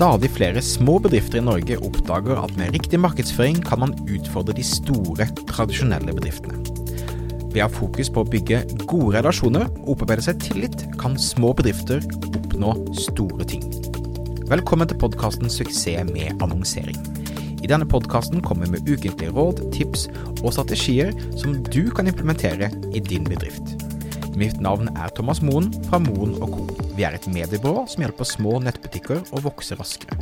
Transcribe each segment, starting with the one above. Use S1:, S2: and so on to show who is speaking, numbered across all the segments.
S1: Stadig flere små bedrifter i Norge oppdager at med riktig markedsføring kan man utfordre de store, tradisjonelle bedriftene. Ved å ha fokus på å bygge gode relasjoner og opparbeide seg tillit, kan små bedrifter oppnå store ting. Velkommen til podkasten 'Suksess med annonsering'. I denne podkasten kommer vi med ukentlige råd, tips og strategier som du kan implementere i din bedrift. Mitt navn er Thomas Moen fra Moen og Co. Vi er et mediebyrå som hjelper små nettbutikker å vokse raskere.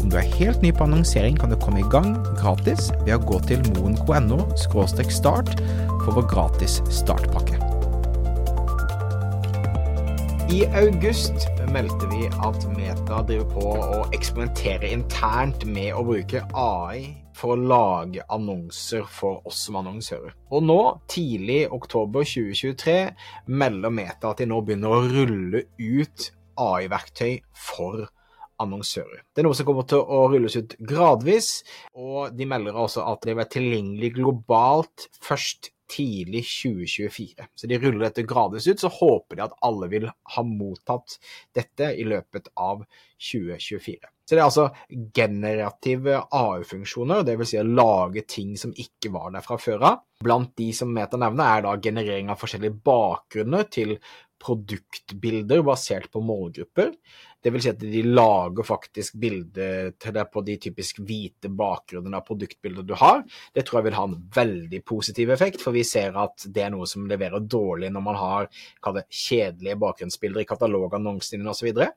S1: Om du er helt ny på annonsering, kan du komme i gang gratis ved å gå til moen.no start for vår gratis startpakke. I august meldte vi at Meta driver på å eksperimentere internt med å bruke AI for å lage annonser for oss som annonsører. Og nå, tidlig oktober 2023, melder Meta at de nå begynner å rulle ut AI-verktøy for annonsører. Det er noe som kommer til å rulles ut gradvis, og de melder også at det vil være tilgjengelig globalt først tidlig 2024. Så de ruller dette gradvis ut, så håper de at alle vil ha mottatt dette i løpet av 2024. Så det er altså generative AU-funksjoner, dvs. Si å lage ting som ikke var der fra før av. Blant de som Meta nevner, er da generering av forskjellige bakgrunner til produktbilder basert på målgrupper. Det vil si at de lager faktisk bilder til deg på de typisk hvite bakgrunnene av produktbilder du har. Det tror jeg vil ha en veldig positiv effekt, for vi ser at det er noe som leverer dårlig når man har det, kjedelige bakgrunnsbilder i katalogannonsene osv. Så, videre.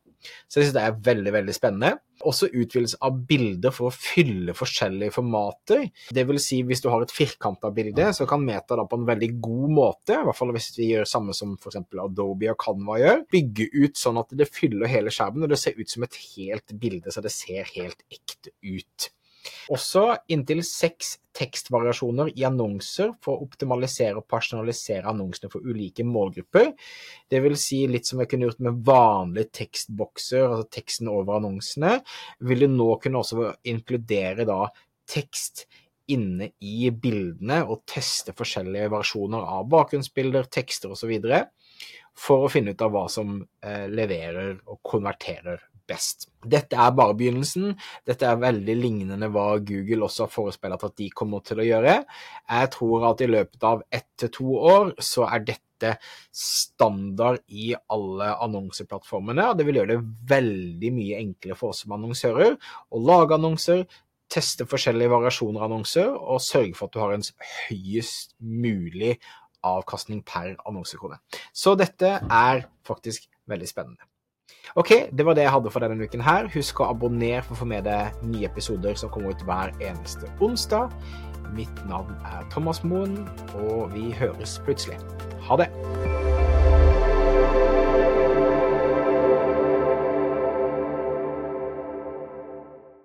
S1: så jeg synes det er veldig, veldig spennende. Også utvidelse av bilder for å fylle forskjellige formater. Det vil si, hvis du har et firkanta bilde, så kan Meta da på en veldig god måte, i hvert fall hvis vi gjør samme som f.eks. Adobe og Canva gjør, bygge ut sånn at det fyller hele skjermen, og det ser ut som et helt bilde, så det ser helt ekte ut. Også inntil seks tekstvariasjoner i annonser for å optimalisere og personalisere annonsene for ulike målgrupper. Det vil si litt som jeg kunne gjort med vanlige tekstbokser, altså teksten over annonsene, vil du nå kunne også inkludere da tekst inne i bildene og teste forskjellige versjoner av bakgrunnsbilder, tekster osv. for å finne ut av hva som eh, leverer og konverterer best. Dette er bare begynnelsen. Dette er veldig lignende hva Google også har forespeilet at de kommer til å gjøre. Jeg tror at i løpet av ett til to år så er dette standard i alle annonseplattformene, og det vil gjøre det veldig mye enklere for oss som annonsører å lage annonser, teste forskjellige variasjoner av annonser og sørge for at du har en høyest mulig avkastning per annonsekrone. Så dette er faktisk veldig spennende. Ok, det var det jeg hadde for denne uken her. Husk å abonnere for å få med deg nye episoder som kommer ut hver eneste onsdag. Mitt navn er Thomas Moen, og vi høres plutselig. Ha det!